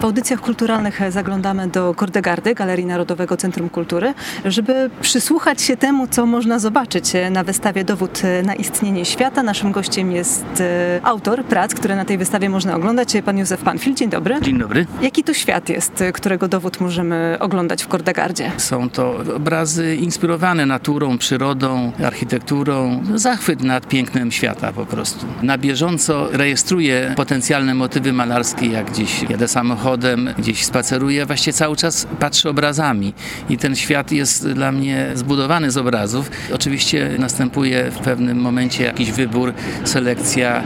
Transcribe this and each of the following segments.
W audycjach kulturalnych zaglądamy do Kordegardy, Galerii Narodowego Centrum Kultury, żeby przysłuchać się temu, co można zobaczyć na wystawie Dowód na istnienie świata. Naszym gościem jest e, autor prac, które na tej wystawie można oglądać, pan Józef Panfil. Dzień dobry. Dzień dobry. Jaki to świat jest, którego dowód możemy oglądać w Kordegardzie? Są to obrazy inspirowane naturą, przyrodą, architekturą. Zachwyt nad pięknem świata po prostu. Na bieżąco rejestruję potencjalne motywy malarskie, jak gdzieś jadę samochodem, samochodem, gdzieś spaceruję, właściwie cały czas patrzę obrazami i ten świat jest dla mnie zbudowany z obrazów. Oczywiście następuje w pewnym momencie jakiś wybór, selekcja,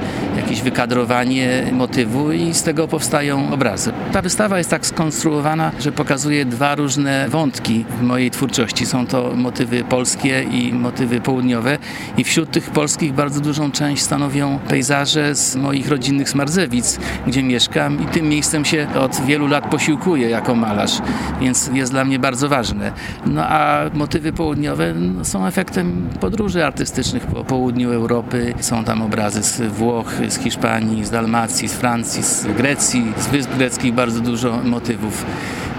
jakieś wykadrowanie motywu i z tego powstają obrazy. Ta wystawa jest tak skonstruowana, że pokazuje dwa różne wątki w mojej twórczości. Są to motywy polskie i motywy południowe i wśród tych polskich bardzo dużą część stanowią pejzaże z moich rodzinnych Smarzewic, gdzie mieszkam i tym miejscem się od wielu lat posiłkuję jako malarz, więc jest dla mnie bardzo ważne. No a motywy południowe no, są efektem podróży artystycznych po południu Europy. Są tam obrazy z Włoch, z Hiszpanii, z Dalmacji, z Francji, z Grecji, z Wysp Greckich bardzo dużo motywów.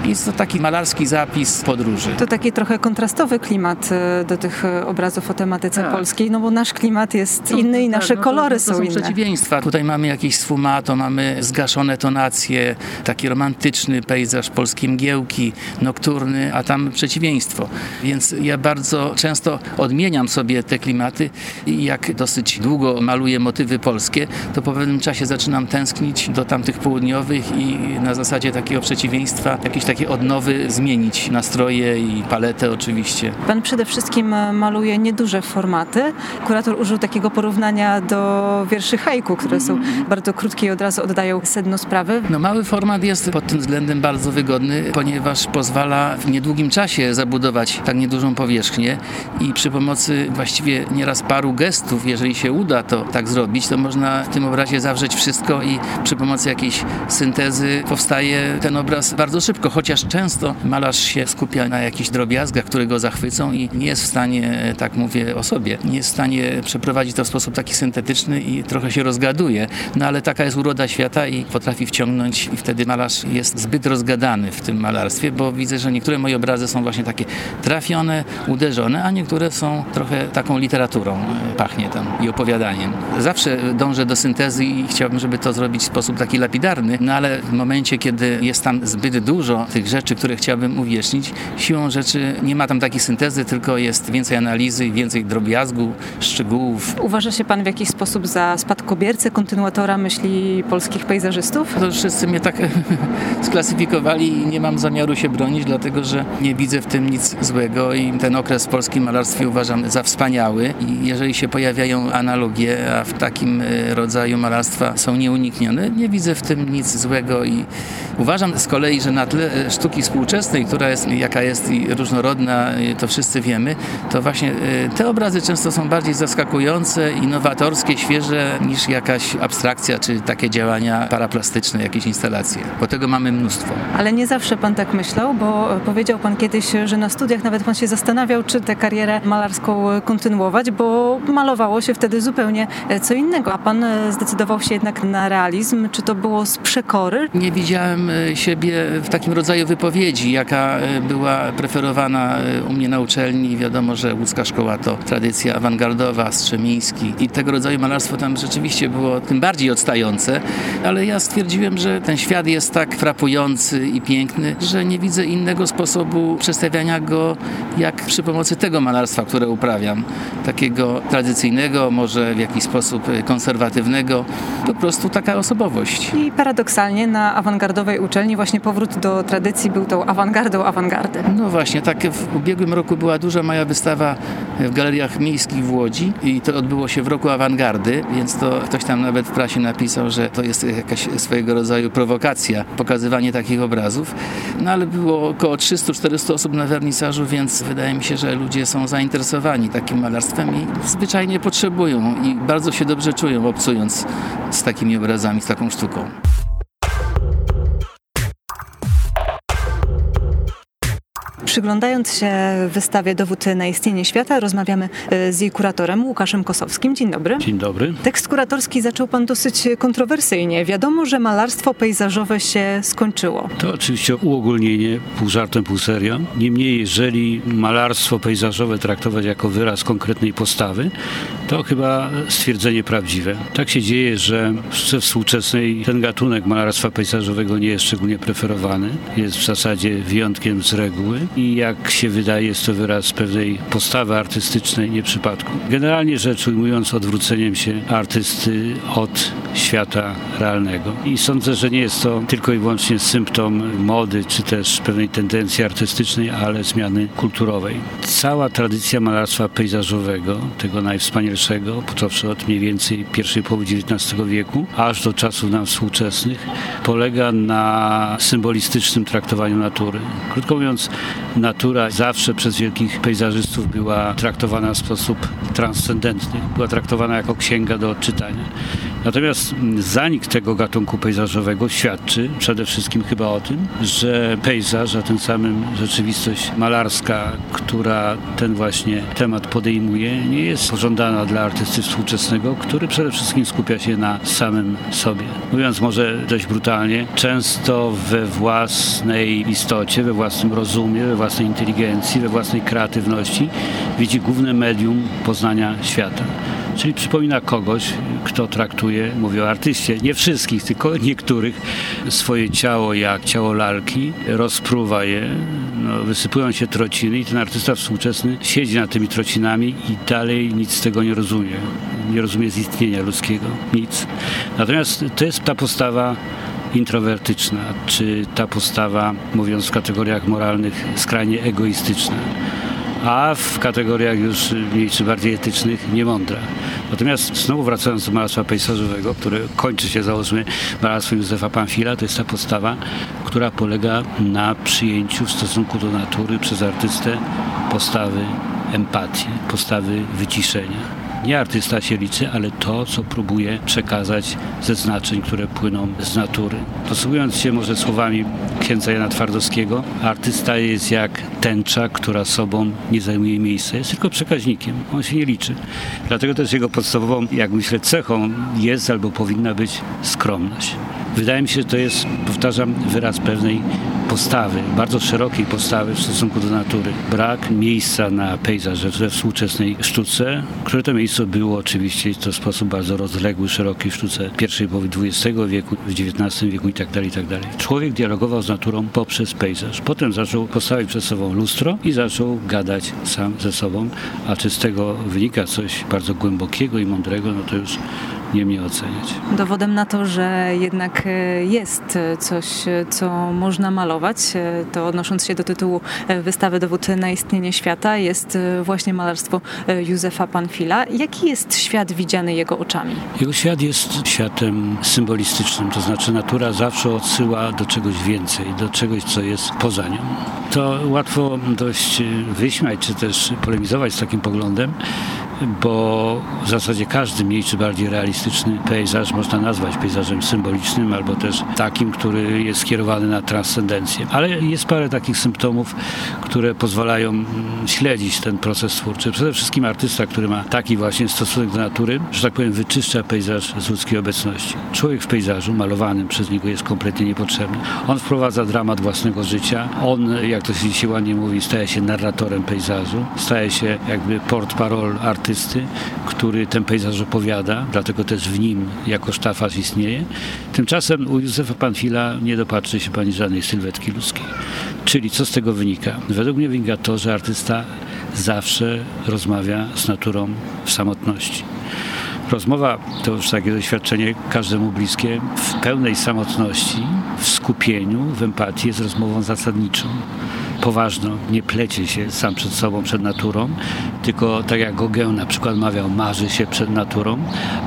Jest to taki malarski zapis podróży. To taki trochę kontrastowy klimat e, do tych e, obrazów o tematyce tak. polskiej, no bo nasz klimat jest no, inny i tak, nasze no, kolory to, to są, są inne. przeciwieństwa. Tutaj mamy jakieś sfumato, mamy zgaszone tonacje, taki romantyczny pejzaż polskiej mgiełki, nokturny, a tam przeciwieństwo. Więc ja bardzo często odmieniam sobie te klimaty i jak dosyć długo maluję motywy polskie, to po pewnym czasie zaczynam tęsknić do tamtych południowych i na zasadzie takiego przeciwieństwa jakieś takie odnowy zmienić nastroje i paletę oczywiście. Pan przede wszystkim e, maluje nieduże formaty. Kurator użył takiego porównania do wierszy haiku, które są mhm. bardzo krótkie i od razu oddają sedno sprawy. No mały format jest pod tym względem bardzo wygodny, ponieważ pozwala w niedługim czasie zabudować tak niedużą powierzchnię i przy pomocy właściwie nieraz paru gestów, jeżeli się uda to tak zrobić, to można w tym obrazie zawrzeć wszystko i przy pomocy jakiejś syntezy powstaje ten obraz bardzo szybko, chociaż często malarz się skupia na jakichś drobiazgach, które go zachwycą i nie jest w stanie, tak mówię o sobie, nie jest w stanie przeprowadzić to w sposób taki syntetyczny i trochę się rozgaduje. No ale taka jest uroda świata i potrafi wciągnąć i wtedy malarz jest zbyt rozgadany w tym malarstwie, bo widzę, że niektóre moje obrazy są właśnie takie trafione, uderzone, a niektóre są trochę taką literaturą, e, pachnie tam i opowiadaniem. Zawsze dążę do syntezy i chciałbym, żeby to zrobić w sposób taki lapidarny, no ale w momencie, kiedy jest tam zbyt dużo tych rzeczy, które chciałbym uwiecznić. Siłą rzeczy nie ma tam takiej syntezy, tylko jest więcej analizy i więcej drobiazgu, szczegółów. Uważa się pan w jakiś sposób za spadkobiercę, kontynuatora myśli polskich pejzażystów? To wszyscy mnie tak sklasyfikowali i nie mam zamiaru się bronić, dlatego że nie widzę w tym nic złego i ten okres w polskim malarstwie uważam za wspaniały i jeżeli się pojawiają analogie, a w takim e, rodzaju malarstwa są nieuniknione, nie widzę w tym nic złego i uważam z kolei, że na tle e, sztuki współczesnej, która jest jaka jest i różnorodna, to wszyscy wiemy, to właśnie e, te obrazy często są bardziej zaskakujące, innowatorskie, świeże niż jakaś abstrakcja czy takie działania paraplastyczne, jakieś instalacje. Bo tego mamy mnóstwo. Ale nie zawsze pan tak myślał, bo powiedział pan kiedyś, że na studiach nawet pan się zastanawiał, czy tę karierę malarską kontynuować, bo malowało się wtedy zupełnie e, co innego. A pan zdecydował się jednak na realizm. Czy to było z przekory? Nie widziałem siebie w takim rodzaju wypowiedzi, jaka e, była preferowana e, u mnie na uczelni. Wiadomo, że łódzka szkoła to tradycja awangardowa, Strzemiński i tego rodzaju malarstwo tam rzeczywiście było tym bardziej odstające, ale ja stwierdziłem, że ten świat jest tak frapujący i piękny, że nie widzę innego sposobu przedstawiania go jak przy pomocy tego malarstwa, które uprawiam. Takiego tradycyjnego, może w jakiś sposób e, konserwatywnego, po prostu taka osobowość. I paradoksalnie na awangardowej uczelni właśnie powrót do tradycji był tą awangardą awangardy. No właśnie, tak w ubiegłym roku była duża moja wystawa w galeriach miejskich w Łodzi i to odbyło się w roku awangardy, więc to ktoś tam nawet w prasie napisał, że to jest jakaś swojego rodzaju prowokacja, pokazywanie takich obrazów. No ale było około 300-400 osób na wernisażu, więc wydaje mi się, że ludzie są zainteresowani takim malarstwem i zwyczajnie potrzebują i bardzo się dobrze czują obcując z takimi obrazami, z taką sztuką. Przyglądając się wystawie Dowód na istnienie świata, rozmawiamy z jej kuratorem Łukaszem Kosowskim. Dzień dobry. Dzień dobry. Tekst kuratorski zaczął pan dosyć kontrowersyjnie. Wiadomo, że malarstwo pejzażowe się skończyło. To oczywiście uogólnienie, pół żartem, pół serio. Niemniej, jeżeli malarstwo pejzażowe traktować jako wyraz konkretnej postawy, to chyba stwierdzenie prawdziwe. Tak się dzieje, że sztuce współczesnej ten gatunek malarstwa pejzażowego nie jest szczególnie preferowany. Jest w zasadzie wyjątkiem z reguły i jak się wydaje, jest to wyraz pewnej postawy artystycznej, nie przypadku. Generalnie rzecz ujmując, odwróceniem się artysty od świata realnego. I sądzę, że nie jest to tylko i wyłącznie symptom mody, czy też pewnej tendencji artystycznej, ale zmiany kulturowej. Cała tradycja malarstwa pejzażowego, tego najwspanialszego, począwszy od mniej więcej pierwszej połowy XIX wieku, aż do czasów nam współczesnych, polega na symbolistycznym traktowaniu natury. Krótko mówiąc, natura zawsze przez wielkich pejzażystów była traktowana w sposób transcendentny, była traktowana jako księga do odczytania. Natomiast zanik tego gatunku pejzażowego świadczy przede wszystkim chyba o tym, że pejzaż, a tym samym rzeczywistość malarska, która ten właśnie temat podejmuje, nie jest pożądana dla artysty współczesnego, który przede wszystkim skupia się na samym sobie. Mówiąc może dość brutalnie, często we własnej istocie, we własnym rozumie, we własnej inteligencji, we własnej kreatywności widzi główne medium poznania świata. Czyli przypomina kogoś, kto traktuje, mówię o artyście, nie wszystkich, tylko niektórych, swoje ciało jak ciało lalki, rozpruwa je, no, wysypują się trociny i ten artysta współczesny siedzi nad tymi trocinami i dalej nic z tego nie rozumie. Nie rozumie z istnienia ludzkiego, nic. Natomiast to jest ta postawa introwertyczna, czy ta postawa, mówiąc w kategoriach moralnych, skrajnie egoistyczna a w kategoriach już mniej czy bardziej etycznych niemądra. Natomiast znowu wracając do malarstwa pejzażowego, które kończy się załóżmy malarstwem Józefa Panfila, to jest ta postawa, która polega na przyjęciu w stosunku do natury przez artystę postawy empatii, postawy wyciszenia nie artysta się liczy, ale to, co próbuje przekazać ze znaczeń, które płyną z natury. Posługując się może słowami księdza Jana Twardowskiego, artysta jest jak tęcza, która sobą nie zajmuje miejsca, jest tylko przekaźnikiem, on się nie liczy. Dlatego też jego podstawową, jak myślę, cechą jest albo powinna być skromność. Wydaje mi się, że to jest, powtarzam, wyraz pewnej postawy, bardzo szerokiej postawy w stosunku do natury. Brak miejsca na pejzaż we współczesnej sztuce, które to miejsce było oczywiście to w sposób bardzo rozległy, szeroki w sztuce pierwszej połowy XX wieku, w XIX wieku itd., tak itd. Tak Człowiek dialogował z naturą poprzez pejzaż. Potem zaczął postawić przed sobą lustro i zaczął gadać sam ze sobą, a czy z tego wynika coś bardzo głębokiego i mądrego, no to już nie mnie oceniać. Dowodem na to, że jednak e, jest coś, co można malować, e, to odnosząc się do tytułu e, wystawy Dowód na istnienie świata, jest właśnie malarstwo Józefa Panfila. Jaki jest świat widziany jego oczami? Jego świat jest światem symbolistycznym, to znaczy natura zawsze odsyła do czegoś więcej, do czegoś, co jest poza nią. To łatwo dość wyśmiać, czy też polemizować z takim poglądem, bo w zasadzie każdy mniej czy bardziej realistyczny pejzaż można nazwać pejzażem symbolicznym albo też takim, który jest skierowany na transcendencję. Ale jest parę takich symptomów, które pozwalają mm, śledzić ten proces twórczy. Przede wszystkim artysta, który ma taki właśnie stosunek do natury, że tak powiem, wyczyszcza pejzaż z ludzkiej obecności. Człowiek w pejzażu malowanym przez niego jest kompletnie niepotrzebny. On wprowadza dramat własnego życia. On, jak to się dzisiaj ładnie mówi, staje się narratorem pejzażu, staje się jakby port parol artysty artysty, który ten pejzaż opowiada, dlatego też w nim jako sztafaż istnieje. Tymczasem u Józefa Panfila nie dopatrzy się pani żadnej sylwetki ludzkiej. Czyli co z tego wynika? Według mnie wynika to, że artysta zawsze rozmawia z naturą w samotności. Rozmowa to już takie doświadczenie każdemu bliskie w pełnej samotności, w skupieniu, w empatii jest rozmową zasadniczą poważną, nie plecie się sam przed sobą, przed naturą, tylko tak jak Gauguin na przykład mawiał, marzy się przed naturą,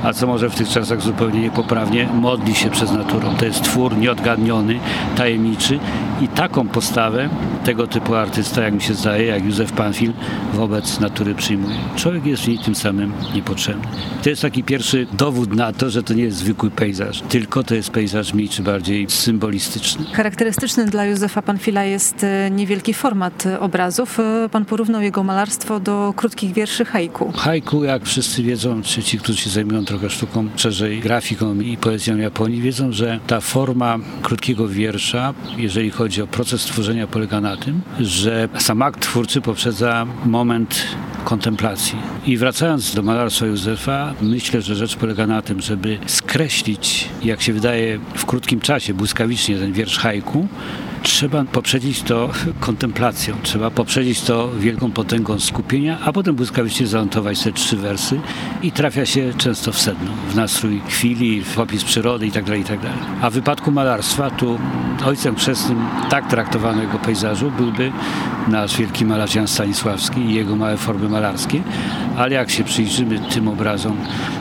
a co może w tych czasach zupełnie niepoprawnie, modli się przez naturą. To jest twór nieodgadniony, tajemniczy i taką postawę tego typu artysta, jak mi się zdaje, jak Józef Panfil, wobec natury przyjmuje. Człowiek jest w niej tym samym niepotrzebny. To jest taki pierwszy dowód na to, że to nie jest zwykły pejzaż, tylko to jest pejzaż mniej czy bardziej symbolistyczny. Charakterystyczny dla Józefa Panfila jest e, niewielki format obrazów. Pan porównał jego malarstwo do krótkich wierszy haiku. Haiku, jak wszyscy wiedzą, czy ci, którzy się zajmują trochę sztuką, szerzej grafiką i poezją Japonii, wiedzą, że ta forma krótkiego wiersza, jeżeli chodzi o proces tworzenia, polega na tym, że sam akt twórczy poprzedza moment kontemplacji. I wracając do malarstwa Józefa, myślę, że rzecz polega na tym, żeby skreślić, jak się wydaje, w krótkim czasie, błyskawicznie ten wiersz haiku, trzeba poprzedzić to kontemplacją, trzeba poprzedzić to wielką potęgą skupienia, a potem błyskawicznie zanotować te trzy wersy i trafia się często w sedno, w nastrój chwili, w opis przyrody itd. Tak itd. Tak a w wypadku malarstwa, tu ojcem chrzestnym tak traktowanego pejzażu byłby nasz wielki malarz Jan Stanisławski i jego małe formy malarskie, ale jak się przyjrzymy tym obrazom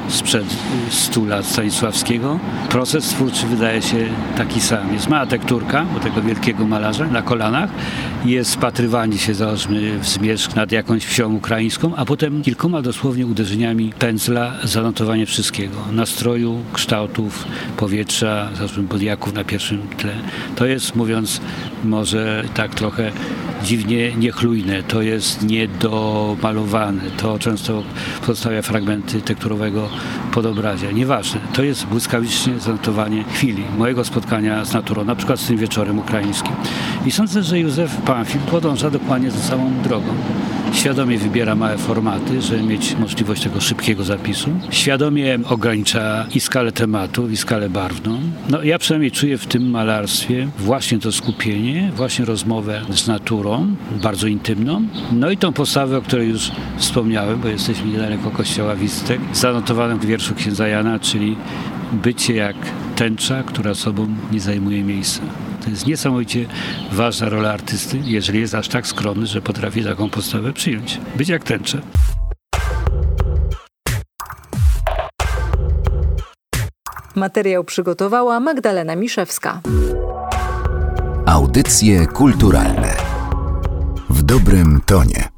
sprzed 100 lat Stanisławskiego, proces twórczy wydaje się taki sam. Jest mała tekturka, bo tego wielkiego malarza na kolanach jest spatrywanie się, załóżmy, w zmierzch nad jakąś wsią ukraińską, a potem kilkoma dosłownie uderzeniami pędzla zanotowanie wszystkiego. Nastroju, kształtów, powietrza, załóżmy bodiaków na pierwszym tle. To jest, mówiąc może tak trochę dziwnie niechlujne, to jest niedomalowane, to często pozostawia fragmenty tekturowego podobrazia. Nieważne, to jest błyskawicznie zanotowanie chwili, mojego spotkania z naturą, na przykład z tym wieczorem ukraińskim. I sądzę, że Józef Pamfil podąża dokładnie za samą drogą. Świadomie wybiera małe formaty, żeby mieć możliwość tego szybkiego zapisu. Świadomie ogranicza i skalę tematu, i skalę barwną. No ja przynajmniej czuję w tym malarstwie właśnie to skupienie, właśnie rozmowę z naturą, bardzo intymną. No i tą postawę, o której już wspomniałem, bo jesteśmy niedaleko kościoła Wistek, zanotowanym w wierszu księdza Jana, czyli bycie jak tęcza, która sobą nie zajmuje miejsca. To jest niesamowicie ważna rola artysty, jeżeli jest aż tak skromny, że potrafi taką postawę przyjąć. Być jak tęcze. Materiał przygotowała Magdalena Miszewska. Audycje kulturalne w dobrym tonie.